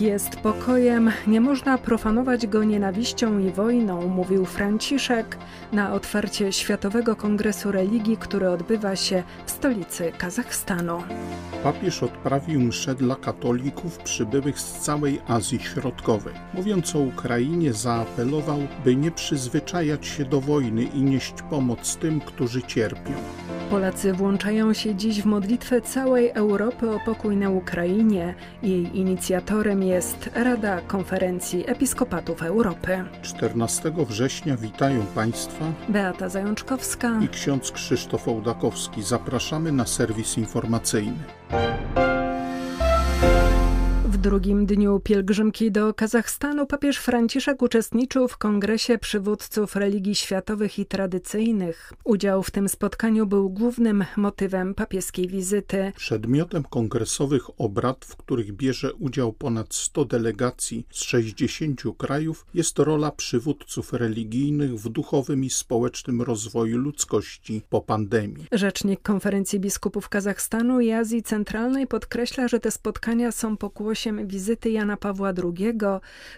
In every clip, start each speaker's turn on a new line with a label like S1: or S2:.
S1: Jest pokojem, nie można profanować go nienawiścią i wojną, mówił Franciszek na otwarcie Światowego Kongresu Religii, który odbywa się w stolicy Kazachstanu.
S2: Papież odprawił mszę dla katolików przybyłych z całej Azji Środkowej. Mówiąc o Ukrainie, zaapelował, by nie przyzwyczajać się do wojny i nieść pomoc tym, którzy cierpią.
S1: Polacy włączają się dziś w modlitwę całej Europy o pokój na Ukrainie. Jej inicjatorem jest Rada Konferencji Episkopatów Europy.
S2: 14 września witają Państwa
S1: Beata Zajączkowska
S2: i ksiądz Krzysztof Ołdakowski. Zapraszamy na serwis informacyjny.
S1: W drugim dniu pielgrzymki do Kazachstanu papież Franciszek uczestniczył w kongresie przywódców religii światowych i tradycyjnych. Udział w tym spotkaniu był głównym motywem papieskiej wizyty.
S2: Przedmiotem kongresowych obrad, w których bierze udział ponad 100 delegacji z 60 krajów, jest rola przywódców religijnych w duchowym i społecznym rozwoju ludzkości po pandemii.
S1: Rzecznik Konferencji Biskupów Kazachstanu i Azji Centralnej podkreśla, że te spotkania są pokłosiem wizyty Jana Pawła II,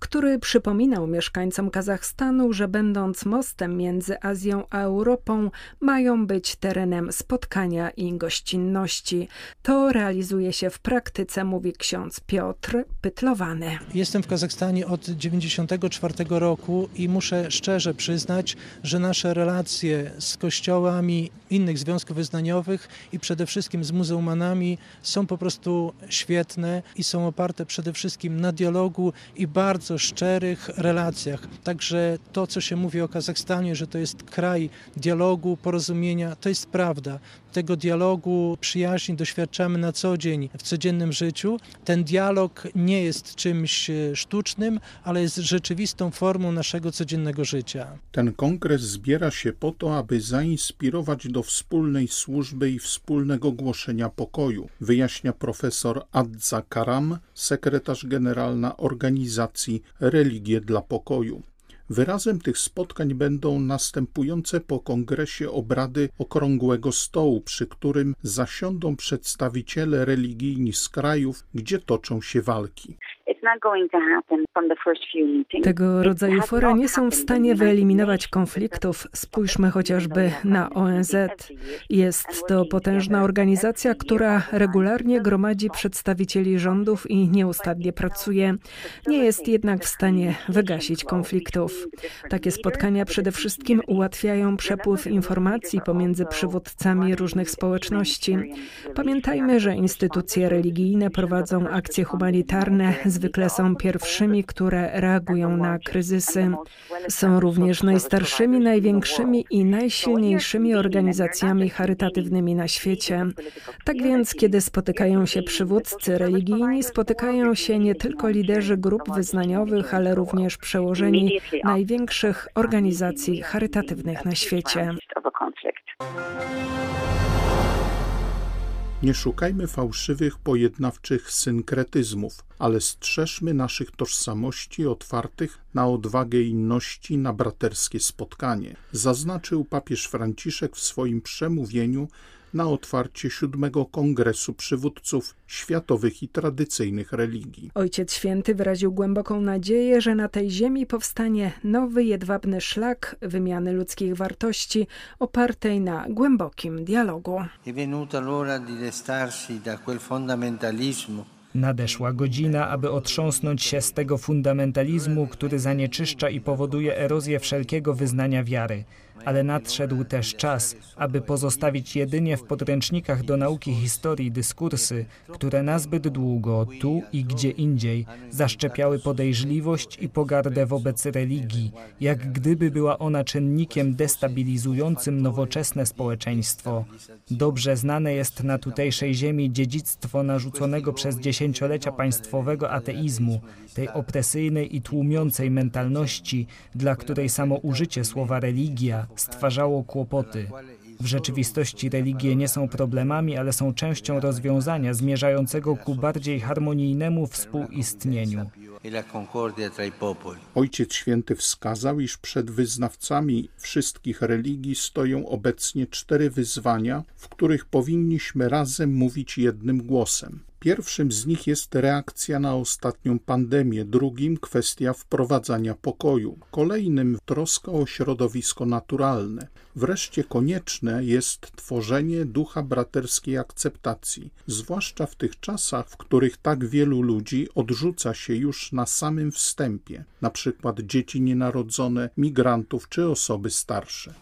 S1: który przypominał mieszkańcom Kazachstanu, że będąc mostem między Azją a Europą, mają być terenem spotkania i gościnności. To realizuje się w praktyce, mówi ksiądz Piotr Pytlowany.
S3: Jestem w Kazachstanie od 1994 roku i muszę szczerze przyznać, że nasze relacje z kościołami innych związków wyznaniowych i przede wszystkim z muzułmanami są po prostu świetne i są oparte przede wszystkim na dialogu i bardzo szczerych relacjach. Także to, co się mówi o Kazachstanie, że to jest kraj dialogu, porozumienia, to jest prawda. Tego dialogu, przyjaźni doświadczamy na co dzień w codziennym życiu. Ten dialog nie jest czymś sztucznym, ale jest rzeczywistą formą naszego codziennego życia.
S2: Ten kongres zbiera się po to, aby zainspirować do wspólnej służby i wspólnego głoszenia pokoju, wyjaśnia profesor Adza Karam, sekretarz generalna organizacji Religie dla Pokoju. Wyrazem tych spotkań będą następujące po kongresie obrady okrągłego stołu, przy którym zasiądą przedstawiciele religijni z krajów, gdzie toczą się walki.
S1: Tego rodzaju fora nie są w stanie wyeliminować konfliktów. Spójrzmy chociażby na ONZ. Jest to potężna organizacja, która regularnie gromadzi przedstawicieli rządów i nieustannie pracuje. Nie jest jednak w stanie wygasić konfliktów. Takie spotkania przede wszystkim ułatwiają przepływ informacji pomiędzy przywódcami różnych społeczności. Pamiętajmy, że instytucje religijne prowadzą akcje humanitarne, zwykle są pierwszymi, które reagują na kryzysy. Są również najstarszymi, największymi i najsilniejszymi organizacjami charytatywnymi na świecie. Tak więc, kiedy spotykają się przywódcy religijni, spotykają się nie tylko liderzy grup wyznaniowych, ale również przełożeni największych organizacji charytatywnych na świecie.
S2: Nie szukajmy fałszywych, pojednawczych synkretyzmów, ale strzeżmy naszych tożsamości otwartych na odwagę inności, na braterskie spotkanie, zaznaczył papież Franciszek w swoim przemówieniu na otwarcie siódmego Kongresu Przywódców Światowych i Tradycyjnych Religii.
S1: Ojciec Święty wyraził głęboką nadzieję, że na tej ziemi powstanie nowy, jedwabny szlak wymiany ludzkich wartości opartej na głębokim dialogu.
S4: Nadeszła godzina, aby otrząsnąć się z tego fundamentalizmu, który zanieczyszcza i powoduje erozję wszelkiego wyznania wiary ale nadszedł też czas, aby pozostawić jedynie w podręcznikach do nauki historii dyskursy, które nazbyt długo, tu i gdzie indziej, zaszczepiały podejrzliwość i pogardę wobec religii, jak gdyby była ona czynnikiem destabilizującym nowoczesne społeczeństwo. Dobrze znane jest na tutejszej ziemi dziedzictwo narzuconego przez dziesięciolecia państwowego ateizmu, tej opresyjnej i tłumiącej mentalności, dla której samo użycie słowa religia stwarzało kłopoty. W rzeczywistości religie nie są problemami, ale są częścią rozwiązania zmierzającego ku bardziej harmonijnemu współistnieniu.
S2: Ojciec Święty wskazał, iż przed wyznawcami wszystkich religii stoją obecnie cztery wyzwania, w których powinniśmy razem mówić jednym głosem. Pierwszym z nich jest reakcja na ostatnią pandemię, drugim kwestia wprowadzania pokoju, kolejnym troska o środowisko naturalne. Wreszcie konieczne jest tworzenie ducha braterskiej akceptacji, zwłaszcza w tych czasach, w których tak wielu ludzi odrzuca się już na samym wstępie, na przykład dzieci nienarodzone, migrantów czy osoby starsze.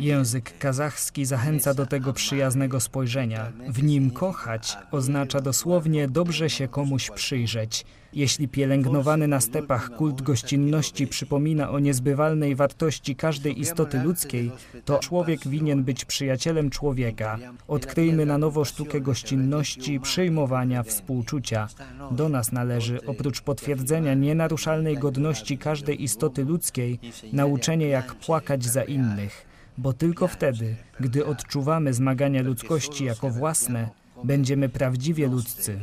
S4: Język kazachski zachęca do tego przyjaznego spojrzenia w nim kochać oznacza dosłownie dobrze się komuś przyjrzeć. Jeśli pielęgnowany na stepach kult gościnności przypomina o niezbywalnej wartości każdej istoty ludzkiej, to człowiek winien być przyjacielem człowieka. Odkryjmy na nowo sztukę gościnności, przyjmowania, współczucia. Do nas należy, oprócz potwierdzenia nienaruszalnej godności każdej istoty ludzkiej, nauczenie jak płakać za innych bo tylko wtedy, gdy odczuwamy zmagania ludzkości jako własne, będziemy prawdziwie ludzcy.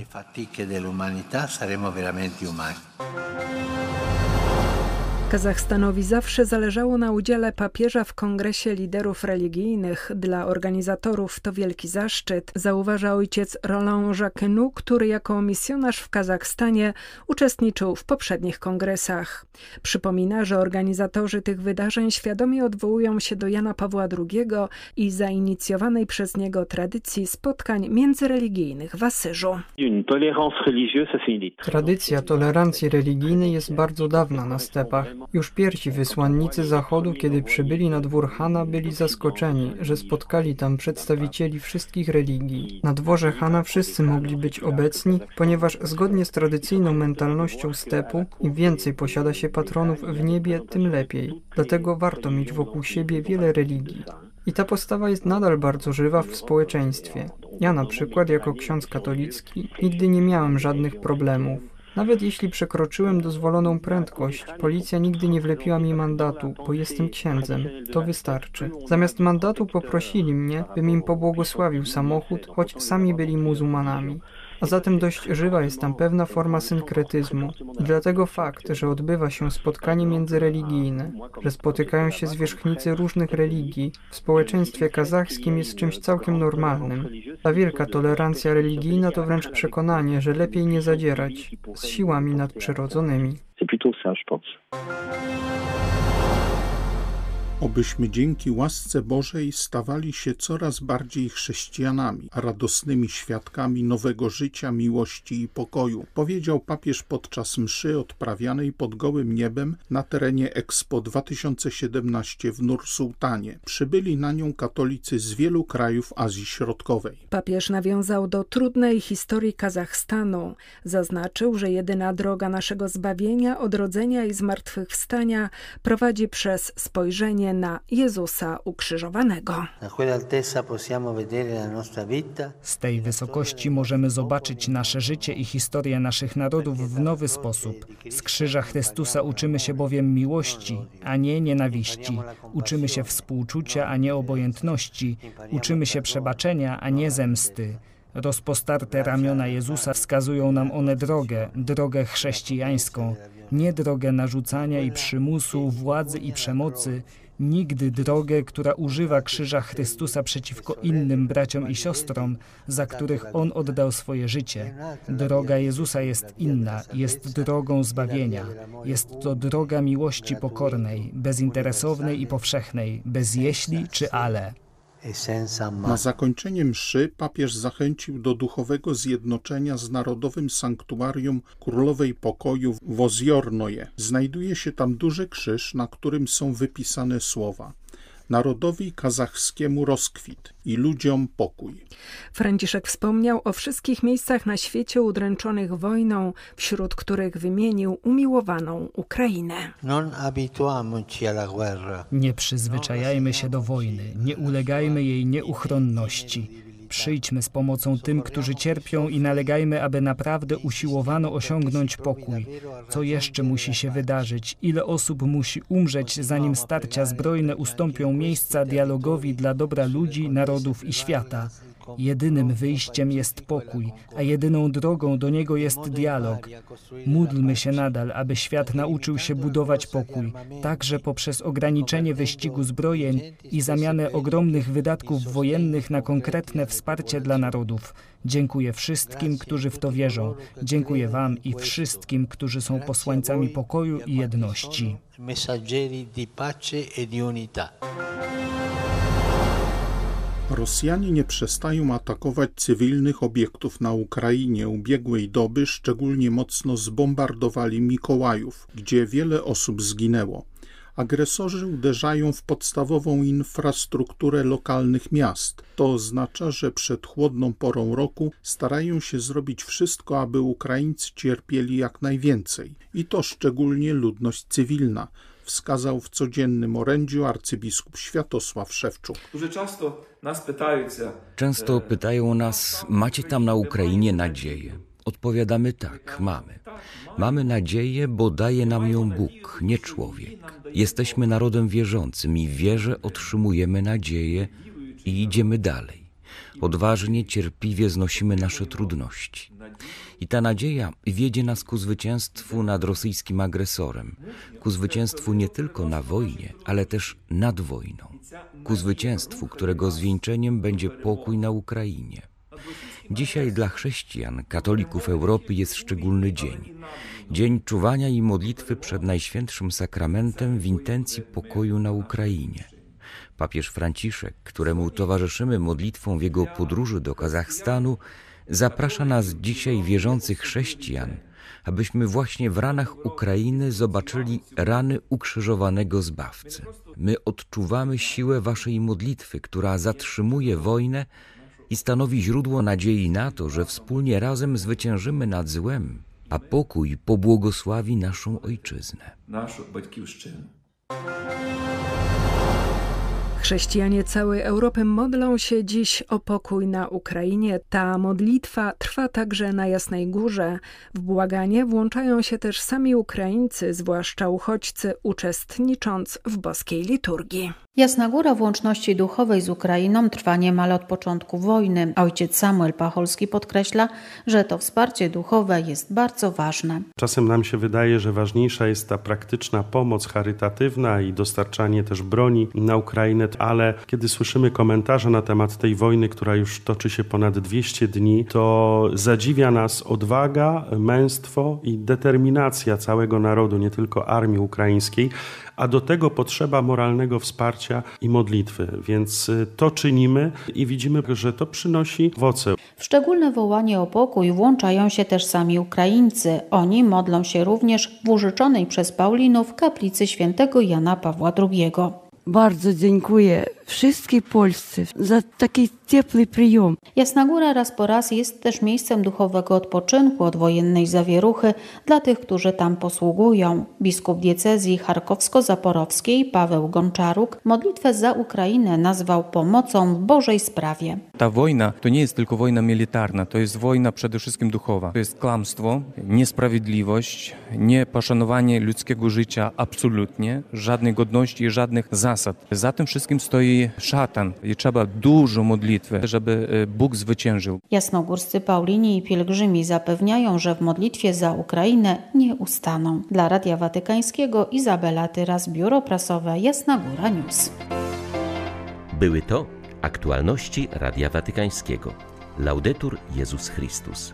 S1: Kazachstanowi zawsze zależało na udziale papieża w kongresie liderów religijnych. Dla organizatorów to wielki zaszczyt, zauważa ojciec Roland Jacquenu, który jako misjonarz w Kazachstanie uczestniczył w poprzednich kongresach. Przypomina, że organizatorzy tych wydarzeń świadomie odwołują się do Jana Pawła II i zainicjowanej przez niego tradycji spotkań międzyreligijnych w Asyżu.
S5: Tradycja tolerancji religijnej jest bardzo dawna na stepach. Już pierwsi wysłannicy Zachodu, kiedy przybyli na dwór Hana, byli zaskoczeni, że spotkali tam przedstawicieli wszystkich religii. Na dworze Hana wszyscy mogli być obecni, ponieważ zgodnie z tradycyjną mentalnością stepu, im więcej posiada się patronów w niebie, tym lepiej. Dlatego warto mieć wokół siebie wiele religii. I ta postawa jest nadal bardzo żywa w społeczeństwie. Ja na przykład, jako ksiądz katolicki, nigdy nie miałem żadnych problemów. Nawet jeśli przekroczyłem dozwoloną prędkość, policja nigdy nie wlepiła mi mandatu, bo jestem księdzem. To wystarczy. Zamiast mandatu poprosili mnie, bym im pobłogosławił samochód, choć sami byli muzułmanami a zatem dość żywa jest tam pewna forma synkretyzmu. I dlatego fakt, że odbywa się spotkanie międzyreligijne, że spotykają się zwierzchnicy różnych religii, w społeczeństwie kazachskim jest czymś całkiem normalnym. Ta wielka tolerancja religijna to wręcz przekonanie, że lepiej nie zadzierać z siłami nadprzyrodzonymi.
S2: Obyśmy dzięki łasce Bożej stawali się coraz bardziej chrześcijanami, radosnymi świadkami nowego życia, miłości i pokoju, powiedział papież podczas mszy odprawianej pod gołym niebem na terenie Expo 2017 w Nur-Sultanie. Przybyli na nią katolicy z wielu krajów Azji Środkowej.
S1: Papież nawiązał do trudnej historii Kazachstanu. Zaznaczył, że jedyna droga naszego zbawienia, odrodzenia i zmartwychwstania prowadzi przez spojrzenie na Jezusa ukrzyżowanego.
S4: Z tej wysokości możemy zobaczyć nasze życie i historię naszych narodów w nowy sposób. Z krzyża Chrystusa uczymy się bowiem miłości, a nie nienawiści. Uczymy się współczucia, a nie obojętności. Uczymy się przebaczenia, a nie zemsty. Rozpostarte ramiona Jezusa wskazują nam one drogę, drogę chrześcijańską, nie drogę narzucania i przymusu, władzy i przemocy, nigdy drogę, która używa krzyża Chrystusa przeciwko innym braciom i siostrom, za których On oddał swoje życie. Droga Jezusa jest inna, jest drogą zbawienia. Jest to droga miłości pokornej, bezinteresownej i powszechnej, bez jeśli czy ale.
S2: Na zakończenie mszy papież zachęcił do duchowego zjednoczenia z Narodowym Sanktuarium Królowej Pokoju w Ozjornoje. Znajduje się tam duży krzyż, na którym są wypisane słowa narodowi kazachskiemu rozkwit i ludziom pokój.
S1: Franciszek wspomniał o wszystkich miejscach na świecie udręczonych wojną, wśród których wymienił umiłowaną Ukrainę.
S4: Nie przyzwyczajajmy się do wojny, nie ulegajmy jej nieuchronności. Przyjdźmy z pomocą tym, którzy cierpią i nalegajmy, aby naprawdę usiłowano osiągnąć pokój. Co jeszcze musi się wydarzyć? Ile osób musi umrzeć, zanim starcia zbrojne ustąpią miejsca dialogowi dla dobra ludzi, narodów i świata? Jedynym wyjściem jest pokój, a jedyną drogą do niego jest dialog. Módlmy się nadal, aby świat nauczył się budować pokój, także poprzez ograniczenie wyścigu zbrojeń i zamianę ogromnych wydatków wojennych na konkretne wsparcie dla narodów. Dziękuję wszystkim, którzy w to wierzą. Dziękuję Wam i wszystkim, którzy są posłańcami pokoju i jedności.
S2: Rosjanie nie przestają atakować cywilnych obiektów na Ukrainie. Ubiegłej doby szczególnie mocno zbombardowali Mikołajów, gdzie wiele osób zginęło. Agresorzy uderzają w podstawową infrastrukturę lokalnych miast. To oznacza, że przed chłodną porą roku starają się zrobić wszystko, aby Ukraińcy cierpieli jak najwięcej. I to szczególnie ludność cywilna wskazał w codziennym orędziu arcybiskup Światosław Szewczuk.
S6: Często pytają e, nas, macie tam na Ukrainie nadzieję? Odpowiadamy tak, mamy. Mamy nadzieję, bo daje nam ją Bóg, nie człowiek. Jesteśmy narodem wierzącym i w wierze otrzymujemy nadzieję i idziemy dalej. Odważnie, cierpliwie znosimy nasze trudności. I ta nadzieja wiedzie nas ku zwycięstwu nad rosyjskim agresorem, ku zwycięstwu nie tylko na wojnie, ale też nad wojną, ku zwycięstwu, którego zwieńczeniem będzie pokój na Ukrainie. Dzisiaj dla chrześcijan, katolików Europy jest szczególny dzień. Dzień czuwania i modlitwy przed Najświętszym Sakramentem w intencji pokoju na Ukrainie. Papież Franciszek, któremu towarzyszymy modlitwą w jego podróży do Kazachstanu, zaprasza nas dzisiaj wierzących chrześcijan, abyśmy właśnie w ranach Ukrainy zobaczyli rany ukrzyżowanego Zbawcy. My odczuwamy siłę Waszej modlitwy, która zatrzymuje wojnę i stanowi źródło nadziei na to, że wspólnie razem zwyciężymy nad złem, a pokój pobłogosławi naszą ojczyznę.
S7: Naszą ojczyznę.
S1: Chrześcijanie całej Europy modlą się dziś o pokój na Ukrainie. Ta modlitwa trwa także na Jasnej Górze. W błaganie włączają się też sami Ukraińcy, zwłaszcza uchodźcy, uczestnicząc w boskiej liturgii.
S8: Jasna Góra w łączności duchowej z Ukrainą trwa niemal od początku wojny. Ojciec Samuel Pacholski podkreśla, że to wsparcie duchowe jest bardzo ważne.
S9: Czasem nam się wydaje, że ważniejsza jest ta praktyczna pomoc charytatywna i dostarczanie też broni na Ukrainę, ale kiedy słyszymy komentarze na temat tej wojny, która już toczy się ponad 200 dni, to zadziwia nas odwaga, męstwo i determinacja całego narodu, nie tylko armii ukraińskiej, a do tego potrzeba moralnego wsparcia i modlitwy. Więc y, to czynimy i widzimy, że to przynosi owoce.
S8: W szczególne wołanie o pokój włączają się też sami Ukraińcy. Oni modlą się również w użyczonej przez Paulinów kaplicy świętego Jana Pawła II.
S10: Bardzo dziękuję wszystkim Polsce za taki ciepły przyjm.
S8: Jasna Góra raz po raz jest też miejscem duchowego odpoczynku od wojennej zawieruchy dla tych, którzy tam posługują. Biskup diecezji charkowsko-zaporowskiej Paweł Gonczaruk modlitwę za Ukrainę nazwał pomocą w Bożej sprawie.
S11: Ta wojna to nie jest tylko wojna militarna, to jest wojna przede wszystkim duchowa. To jest kłamstwo, niesprawiedliwość, nieposzanowanie ludzkiego życia absolutnie, żadnej godności i żadnych zasad. Za tym wszystkim stoi szatan i trzeba dużo modlitwy, żeby e, Bóg zwyciężył.
S8: Jasnogórscy Paulini i pielgrzymi zapewniają, że w modlitwie za Ukrainę nie ustaną. Dla Radia Watykańskiego Izabela Tyras, Biuro Prasowe Jasna Góra News.
S12: Były to aktualności Radia Watykańskiego. Laudetur Jezus Chrystus.